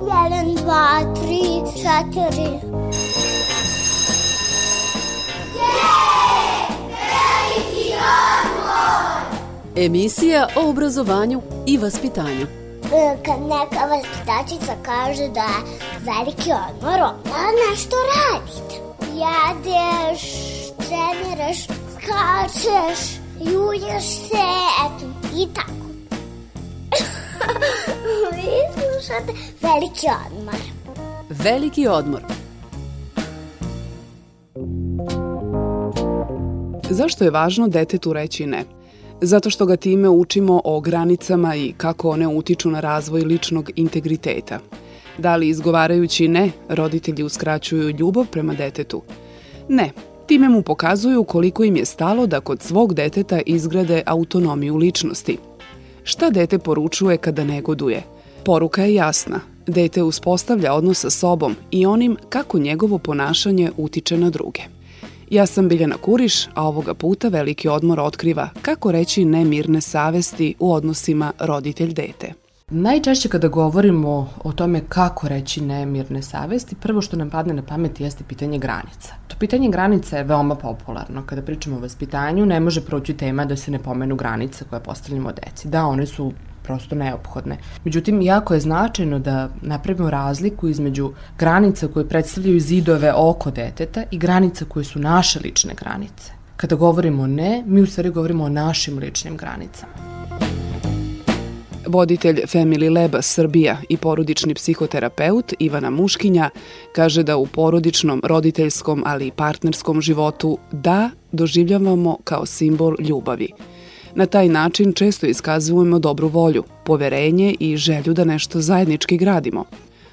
Jedan, dva, tri, četiri. Emisija o obrazovanju i vaspitanju. E, Kad neka vaspitačica kaže da je veliki odmor, onda nešto radite. Jedeš, treniraš, skačeš, julješ se, eto, i tako. Vi slušate veliki odmor. Veliki odmor. Zašto je važno detetu reći ne? Zato što ga time učimo o granicama i kako one utiču na razvoj ličnog integriteta. Da li izgovarajući ne, roditelji uskraćuju ljubav prema detetu? Ne, time mu pokazuju koliko im je stalo da kod svog deteta izgrade autonomiju ličnosti. Šta dete poručuje kada negoduje? Poruka je jasna. Dete uspostavlja odnos sa sobom i onim kako njegovo ponašanje utiče na druge. Ja sam Biljana Kuriš, a ovoga puta veliki odmor otkriva kako reći ne mirne savesti u odnosima roditelj-dete. Najčešće kada govorimo o tome kako reći nemirne savesti, prvo što nam padne na pamet jeste pitanje granica. To pitanje granica je veoma popularno. Kada pričamo o vaspitanju, ne može proći tema da se ne pomenu granice koje postavljamo deci. Da, one su prosto neophodne. Međutim, jako je značajno da napravimo razliku između granica koje predstavljaju zidove oko deteta i granica koje su naše lične granice. Kada govorimo ne, mi u stvari govorimo o našim ličnim granicama. Voditelj Family Leba Srbija i porodični psihoterapeut Ivana Muškinja kaže da u porodičnom, roditeljskom, ali i partnerskom životu da doživljavamo kao simbol ljubavi. Na taj način često iskazujemo dobru volju, poverenje i želju da nešto zajednički gradimo.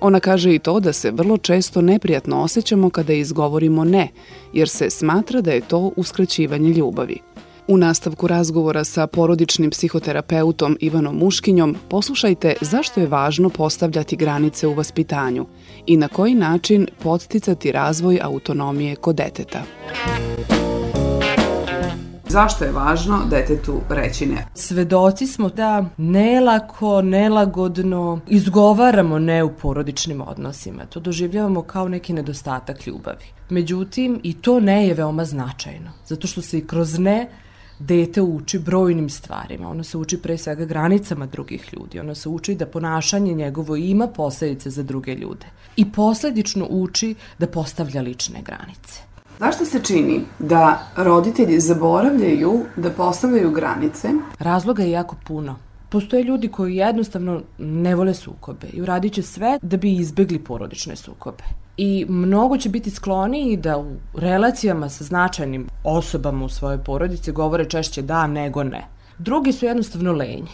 Ona kaže i to da se vrlo često neprijatno osjećamo kada izgovorimo ne, jer se smatra da je to uskraćivanje ljubavi. U nastavku razgovora sa porodičnim psihoterapeutom Ivanom Muškinjom poslušajte zašto je važno postavljati granice u vaspitanju i na koji način podsticati razvoj autonomije kod deteta. Zašto je važno detetu reći ne? Svedoci smo da nelako, nelagodno izgovaramo ne u porodičnim odnosima. To doživljavamo kao neki nedostatak ljubavi. Međutim, i to ne je veoma značajno, zato što se i kroz ne dete uči brojnim stvarima. Ono se uči pre svega granicama drugih ljudi. Ono se uči da ponašanje njegovo ima posledice za druge ljude. I posledično uči da postavlja lične granice. Zašto se čini da roditelji zaboravljaju da postavljaju granice? Razloga je jako puno. Postoje ljudi koji jednostavno ne vole sukobe i uradit će sve da bi izbegli porodične sukobe. I mnogo će biti skloniji da u relacijama sa značajnim osobama u svojoj porodici govore češće da nego ne. Drugi su jednostavno lenji.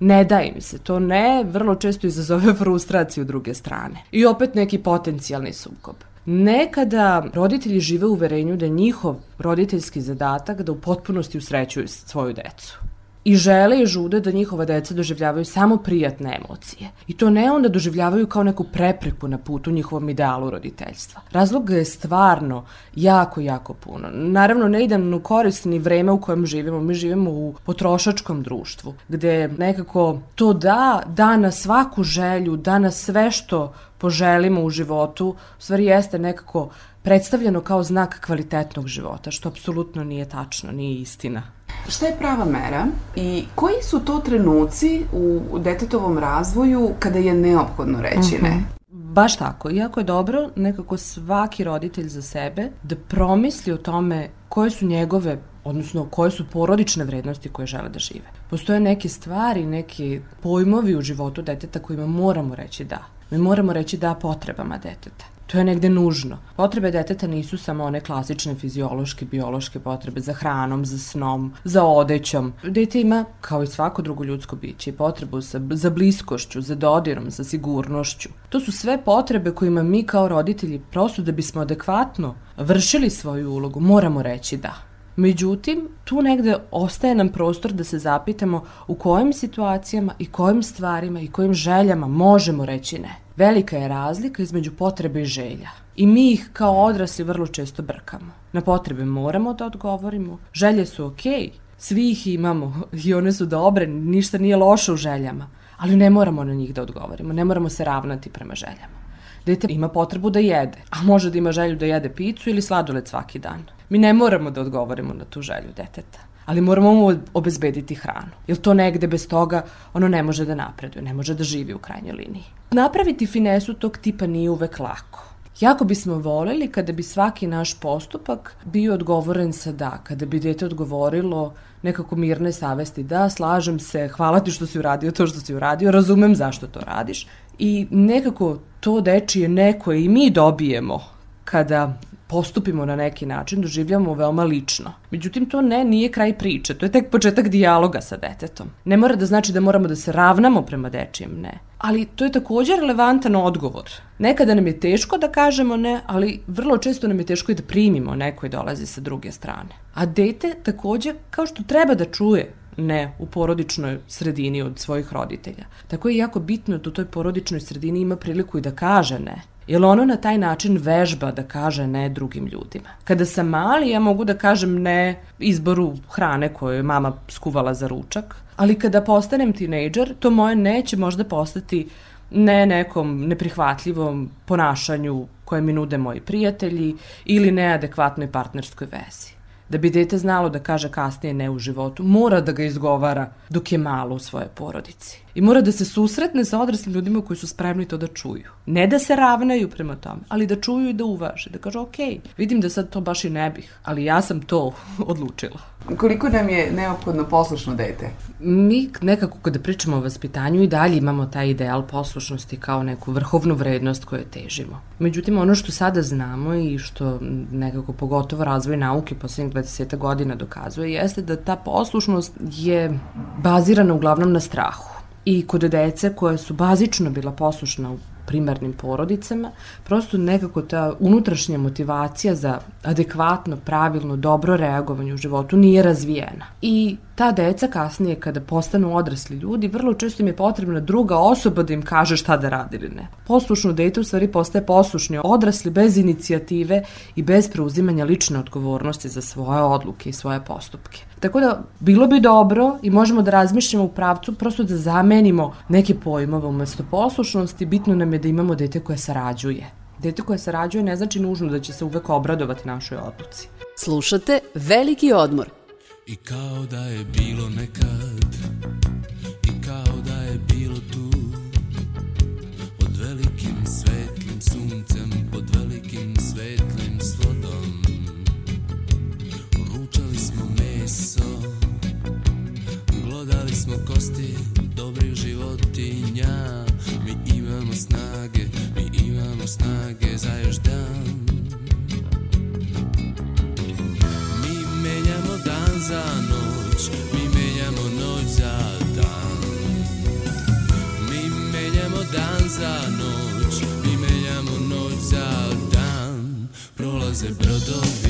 Ne da im se, to ne vrlo često izazove frustraciju druge strane. I opet neki potencijalni sukob. Nekada roditelji žive u uverenju da je njihov roditeljski zadatak da u potpunosti usrećuju svoju decu. I žele i žude da njihova deca doživljavaju samo prijatne emocije. I to ne onda doživljavaju kao neku prepreku na putu njihovom idealu roditeljstva. Razloga je stvarno jako, jako puno. Naravno, ne idem u korist ni vreme u kojem živimo. Mi živimo u potrošačkom društvu, gde nekako to da, da na svaku želju, da na sve što poželimo u životu, u stvari jeste nekako predstavljeno kao znak kvalitetnog života, što apsolutno nije tačno, nije istina. Šta je prava mera i koji su to trenuci u detetovom razvoju kada je neophodno reći ne? Baš tako. Iako je dobro nekako svaki roditelj za sebe da promisli o tome koje su njegove odnosno koje su porodične vrednosti koje žele da žive. Postoje neke stvari, neki pojmovi u životu deteta kojima moramo reći da. Mi moramo reći da potrebama deteta. To je negde nužno. Potrebe deteta nisu samo one klasične fiziološke, biološke potrebe za hranom, za snom, za odećom. Dete ima, kao i svako drugo ljudsko biće, potrebu za, za bliskošću, za dodirom, za sigurnošću. To su sve potrebe kojima mi kao roditelji, prosto da bismo adekvatno vršili svoju ulogu, moramo reći da. Međutim, tu negde ostaje nam prostor da se zapitamo u kojim situacijama i kojim stvarima i kojim željama možemo reći ne. Velika je razlika između potrebe i želja. I mi ih kao odrasli vrlo često brkamo. Na potrebe moramo da odgovorimo, želje su okej, okay, Svi ih imamo i one su dobre, ništa nije loše u željama, ali ne moramo na njih da odgovorimo, ne moramo se ravnati prema željama. Dete ima potrebu da jede, a može da ima želju da jede picu ili sladoled svaki dan. Mi ne moramo da odgovorimo na tu želju deteta, ali moramo mu obezbediti hranu. Jer to negde bez toga ono ne može da napreduje, ne može da živi u krajnjoj liniji. Napraviti finesu tog tipa nije uvek lako. Jako bismo voleli kada bi svaki naš postupak bio odgovoren sa da, kada bi dete odgovorilo nekako mirne savesti, da, slažem se, hvala ti što si uradio to što si uradio, razumem zašto to radiš. I nekako to dečije neko i mi dobijemo kada postupimo na neki način, doživljamo veoma lično. Međutim, to ne, nije kraj priče, to je tek početak dijaloga sa detetom. Ne mora da znači da moramo da se ravnamo prema dečijem ne. Ali to je takođe relevantan odgovor. Nekada nam je teško da kažemo ne, ali vrlo često nam je teško i da primimo neko dolazi sa druge strane. A dete takođe, kao što treba da čuje ne u porodičnoj sredini od svojih roditelja. Tako je jako bitno da u toj porodičnoj sredini ima priliku i da kaže ne. Jer ono na taj način vežba da kaže ne drugim ljudima. Kada sam mali, ja mogu da kažem ne izboru hrane koju je mama skuvala za ručak, ali kada postanem tinejdžer, to moje ne će možda postati ne nekom neprihvatljivom ponašanju koje mi nude moji prijatelji ili neadekvatnoj partnerskoj vezi. Da bi dete znalo da kaže kasnije ne u životu, mora da ga izgovara dok je malo u svoje porodici. I mora da se susretne sa odraslim ljudima koji su spremni to da čuju. Ne da se ravnaju prema tome, ali da čuju i da uvaže. Da kaže, ok, vidim da sad to baš i ne bih, ali ja sam to odlučila. Koliko nam je neophodno poslušno dete? Mi nekako kada pričamo o vaspitanju i dalje imamo taj ideal poslušnosti kao neku vrhovnu vrednost koju težimo. Međutim, ono što sada znamo i što nekako pogotovo razvoj nauke poslednjih 20 godina dokazuje jeste da ta poslušnost je bazirana uglavnom na strahu i kod dece koje su bazično bila poslušna u primarnim porodicama, prosto nekako ta unutrašnja motivacija za adekvatno, pravilno, dobro reagovanje u životu nije razvijena. I ta deca kasnije kada postanu odrasli ljudi, vrlo često im je potrebna druga osoba da im kaže šta da radi ili ne. Poslušno dete u stvari postaje poslušni odrasli bez inicijative i bez preuzimanja lične odgovornosti za svoje odluke i svoje postupke. Tako da bilo bi dobro i možemo da razmišljamo u pravcu prosto da zamenimo neke pojmove umesto poslušnosti, bitno nam je da imamo dete koje sarađuje. Dete koje sarađuje ne znači nužno da će se uvek obradovati našoj odluci. Slušate Veliki odmor – I kao da je bilo nekad I kao da je bilo tu Pod velikim svetlim suncem Pod velikim svetlim slodom Ručali smo meso Glodali smo kosti dobrih životinja snage, mi imamo snage za još dan za noć, mi menjamo noć za dan. Mi menjamo dan za noć, mi menjamo noć za dan. Prolaze brodovi,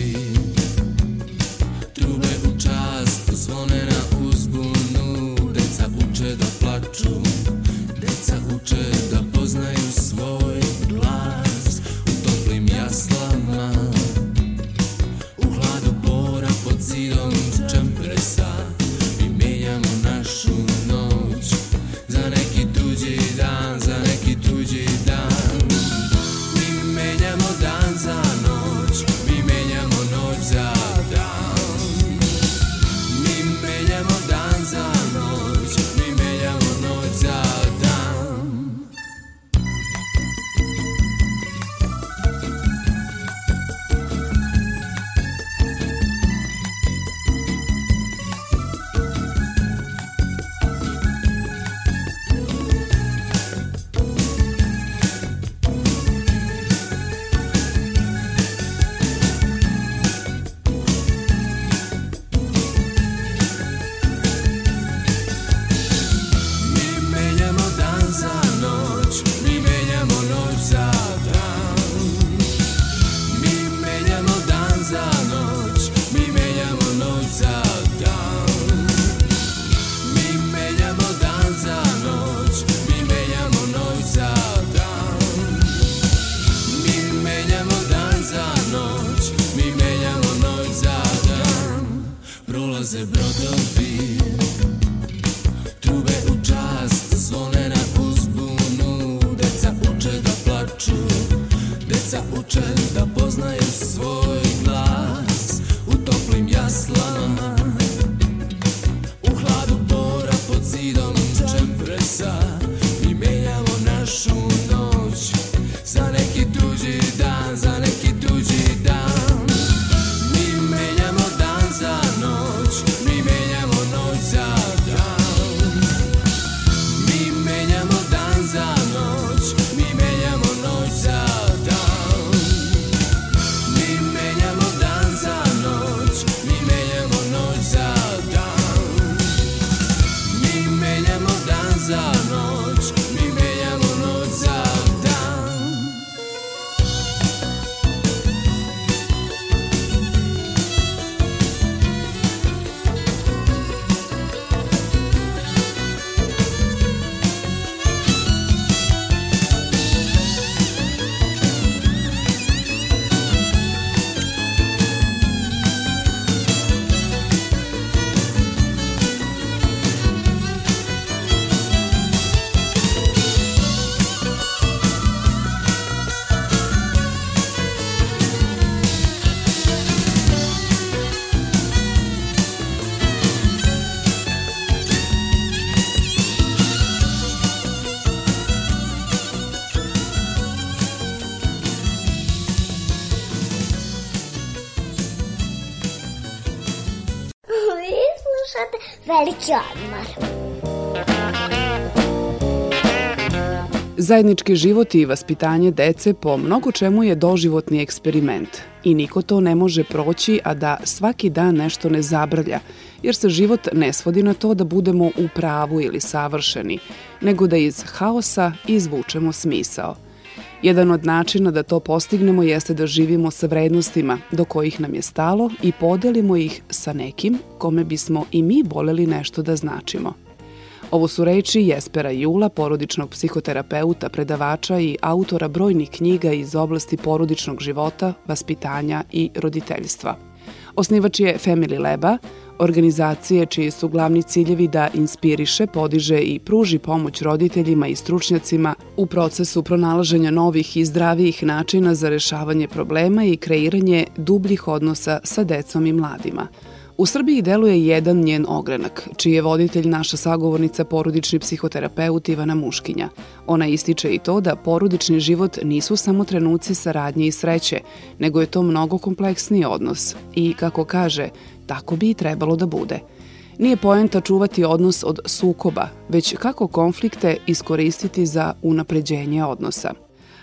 veliki odmor. Zajednički život i vaspitanje dece po mnogo čemu je doživotni eksperiment i niko to ne može proći, a da svaki dan nešto ne zabrlja, jer se život ne svodi na to da budemo u pravu ili savršeni, nego da iz haosa izvučemo smisao. Jedan od načina da to postignemo jeste da živimo sa vrednostima do kojih nam je stalo i podelimo ih sa nekim kome bismo i mi voleli nešto da značimo – Ovo su reči Jespera Jula, porodičnog psihoterapeuta, predavača i autora brojnih knjiga iz oblasti porodičnog života, vaspitanja i roditeljstva. Osnivač je Family Leba, organizacije čiji su glavni ciljevi da inspiriše, podiže i pruži pomoć roditeljima i stručnjacima u procesu pronalaženja novih i zdravijih načina za rešavanje problema i kreiranje dubljih odnosa sa decom i mladima – U Srbiji deluje jedan njen ogranak, čiji je voditelj naša sagovornica porodični psihoterapeut Ivana Muškinja. Ona ističe i to da porodični život nisu samo trenuci saradnje i sreće, nego je to mnogo kompleksniji odnos i, kako kaže, tako bi i trebalo da bude. Nije poenta čuvati odnos od sukoba, već kako konflikte iskoristiti za unapređenje odnosa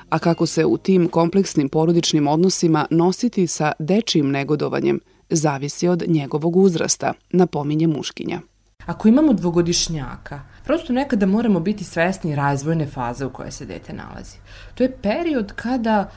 a kako se u tim kompleksnim porodičnim odnosima nositi sa dečijim negodovanjem, zavisi od njegovog uzrasta, napominje muškinja. Ako imamo dvogodišnjaka, prosto nekada moramo biti svesni razvojne faze u kojoj se dete nalazi. To je period kada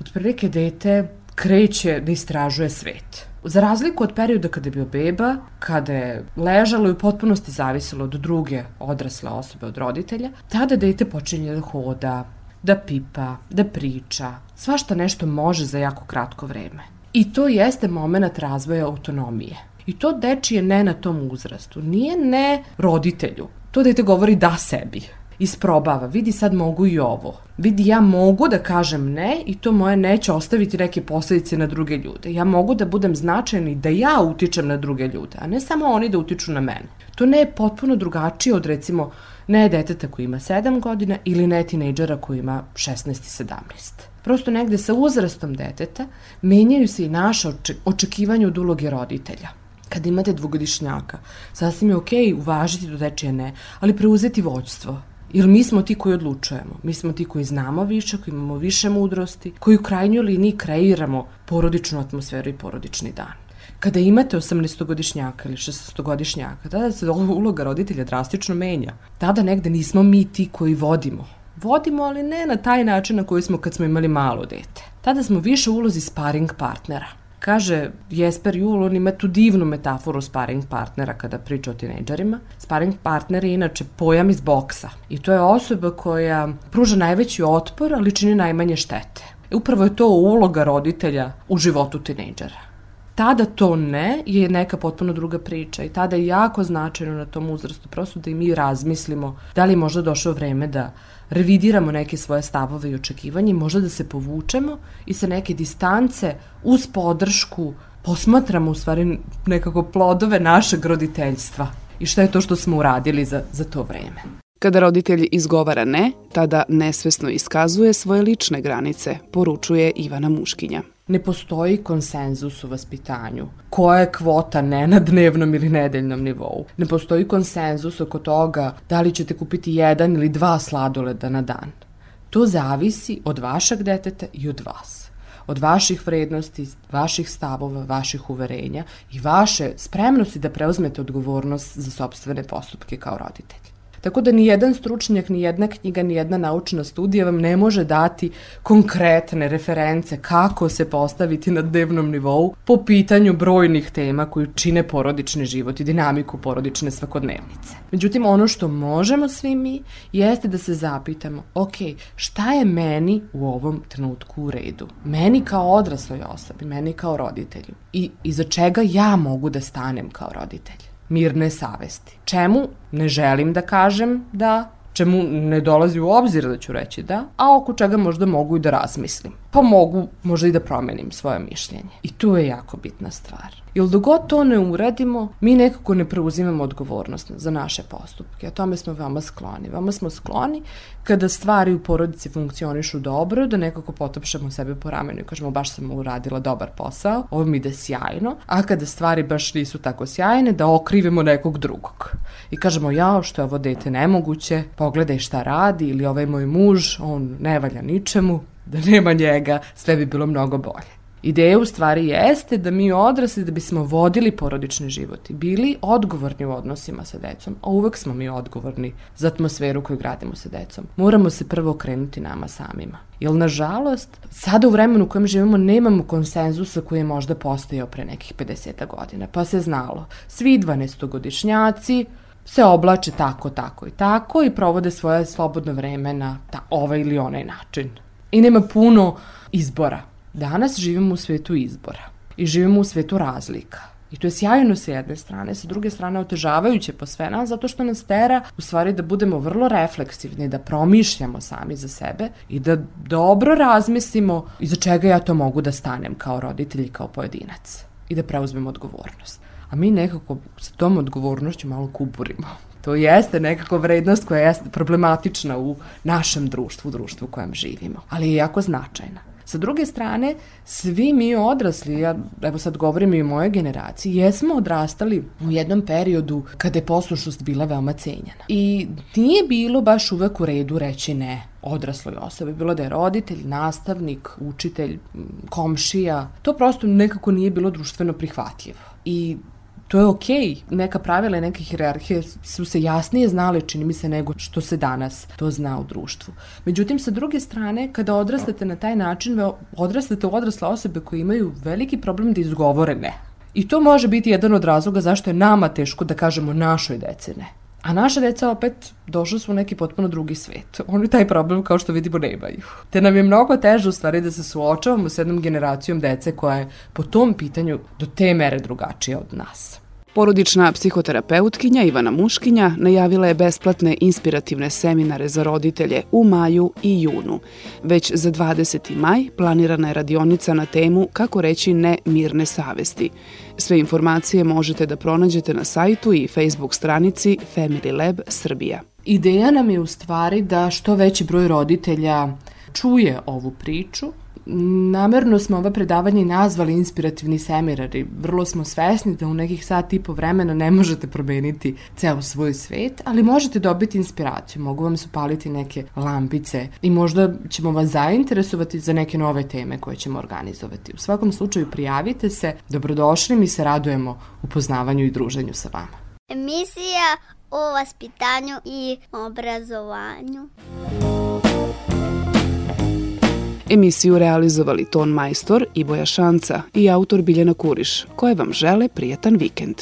otprilike dete kreće da istražuje svet. Za razliku od perioda kada je bio beba, kada je ležalo i u potpunosti zavisilo od druge odrasle osobe, od roditelja, tada dete počinje da hoda, da pipa, da priča, svašta nešto može za jako kratko vreme. I to jeste moment razvoja autonomije. I to dečije ne na tom uzrastu. Nije ne roditelju. To dete govori da sebi. Isprobava. Vidi sad mogu i ovo. Vidi ja mogu da kažem ne i to moje neće ostaviti neke posledice na druge ljude. Ja mogu da budem značajan i da ja utičem na druge ljude, a ne samo oni da utiču na mene. To ne je potpuno drugačije od recimo ne deteta koji ima 7 godina ili ne tinejdžera koji ima 16 i 17 prosto negde sa uzrastom deteta menjaju se i naše očekivanje od uloge roditelja. Kada imate dvogodišnjaka, sasvim je okej okay uvažiti do dečije ne, ali preuzeti vođstvo. Jer mi smo ti koji odlučujemo. Mi smo ti koji znamo više, koji imamo više mudrosti, koji u krajnjoj liniji kreiramo porodičnu atmosferu i porodični dan. Kada imate 18-godišnjaka ili 16-godišnjaka, tada se uloga roditelja drastično menja. Tada negde nismo mi ti koji vodimo vodimo, ali ne na taj način na koji smo kad smo imali malo dete. Tada smo više u ulozi sparing partnera. Kaže Jesper Jul, on ima tu divnu metaforu sparing partnera kada priča o tinejdžerima. Sparing partner je inače pojam iz boksa i to je osoba koja pruža najveći otpor, ali čini najmanje štete. Upravo je to uloga roditelja u životu tinejdžera. Tada to ne je neka potpuno druga priča i tada je jako značajno na tom uzrastu prosto da i mi razmislimo da li možda došlo vreme da revidiramo neke svoje stavove i očekivanje, možda da se povučemo i sa neke distance uz podršku posmatramo u stvari nekako plodove našeg roditeljstva i šta je to što smo uradili za, za to vreme. Kada roditelj izgovara ne, tada nesvesno iskazuje svoje lične granice, poručuje Ivana Muškinja ne postoji konsenzus u vaspitanju. Koja je kvota ne na dnevnom ili nedeljnom nivou? Ne postoji konsenzus oko toga da li ćete kupiti jedan ili dva sladoleda na dan. To zavisi od vašeg deteta i od vas od vaših vrednosti, vaših stavova, vaših uverenja i vaše spremnosti da preuzmete odgovornost za sobstvene postupke kao roditelj. Tako da ni jedan stručnjak, ni jedna knjiga, ni jedna naučna studija vam ne može dati konkretne reference kako se postaviti na dnevnom nivou po pitanju brojnih tema koji čine porodični život i dinamiku porodične svakodnevnice. Međutim, ono što možemo svi mi jeste da se zapitamo, ok, šta je meni u ovom trenutku u redu? Meni kao odrasloj osobi, meni kao roditelju i iza čega ja mogu da stanem kao roditelj? Mirne savesti. Čemu ne želim da kažem da, čemu ne dolazi u obzir da ću reći da, a oko čega možda mogu i da razmislim. pa mogu možda i da promenim svoje mišljenje. I to je jako bitna stvar. Jer dok god to ne uradimo, mi nekako ne preuzimamo odgovornost za naše postupke. A tome smo veoma skloni. Veoma smo skloni kada stvari u porodici funkcionišu dobro, da nekako potopšamo sebe po ramenu i kažemo baš sam uradila dobar posao, ovo mi ide sjajno, a kada stvari baš nisu tako sjajne, da okrivimo nekog drugog. I kažemo, ja, što je ovo dete nemoguće, pogledaj šta radi, ili ovaj moj muž, on ne valja ničemu, da nema njega, sve bi bilo mnogo bolje. Ideja u stvari jeste da mi odrasli da bismo vodili porodični život i bili odgovorni u odnosima sa decom, a uvek smo mi odgovorni za atmosferu koju gradimo sa decom. Moramo se prvo okrenuti nama samima. Jer, nažalost, sada u vremenu u kojem živimo nemamo konsenzusa koji je možda postojao pre nekih 50 godina, pa se znalo. Svi 12-godišnjaci se oblače tako, tako i tako i provode svoje slobodno vreme na ta, ovaj ili onaj način. I nema puno izbora. Danas živimo u svetu izbora i živimo u svetu razlika. I to je sjajno sa jedne strane, sa druge strane otežavajuće po sve nas, zato što nas tera u stvari da budemo vrlo refleksivni, da promišljamo sami za sebe i da dobro razmislimo iza čega ja to mogu da stanem kao roditelj i kao pojedinac i da preuzmemo odgovornost. A mi nekako sa tom odgovornošću malo kuburimo. To jeste nekako vrednost koja jeste problematična u našem društvu, u društvu u kojem živimo, ali je jako značajna. Sa druge strane, svi mi odrasli, ja evo sad govorim i o mojoj generaciji, jesmo odrastali u jednom periodu kada je poslušnost bila veoma cenjena. I nije bilo baš uvek u redu reći ne odrasloj osobi, bilo da je roditelj, nastavnik, učitelj, komšija, to prosto nekako nije bilo društveno prihvatljivo. I to je okej. Okay. Neka pravila i neke hierarhije su se jasnije znale, čini mi se, nego što se danas to zna u društvu. Međutim, sa druge strane, kada odrastate na taj način, odrastate u odrasle osobe koje imaju veliki problem da izgovore ne. I to može biti jedan od razloga zašto je nama teško da kažemo našoj dece ne. A naša deca opet došla su u neki potpuno drugi svet. Oni taj problem kao što vidimo nemaju. Te nam je mnogo teže u stvari da se suočavamo s jednom generacijom dece koja je po tom pitanju do te mere drugačija od nas. Porodična psihoterapeutkinja Ivana Muškinja najavila je besplatne inspirativne seminare za roditelje u maju i junu. Već za 20. maj planirana je radionica na temu kako reći ne mirne savesti. Sve informacije možete da pronađete na sajtu i Facebook stranici Family Lab Srbija. Ideja nam je u stvari da što veći broj roditelja čuje ovu priču, Namerno smo ova predavanja i nazvali inspirativni seminari. Vrlo smo svesni da u nekih sat i po vremena ne možete promeniti ceo svoj svet, ali možete dobiti inspiraciju. Mogu vam supaliti neke lampice i možda ćemo vas zainteresovati za neke nove teme koje ćemo organizovati. U svakom slučaju prijavite se, dobrodošli, mi se radujemo upoznavanju i druženju sa vama. Emisija o vaspitanju i obrazovanju. Emisiju realizovali ton majstor i Boja Šanca i autor Biljana Kuriš, koje vam žele prijatan vikend.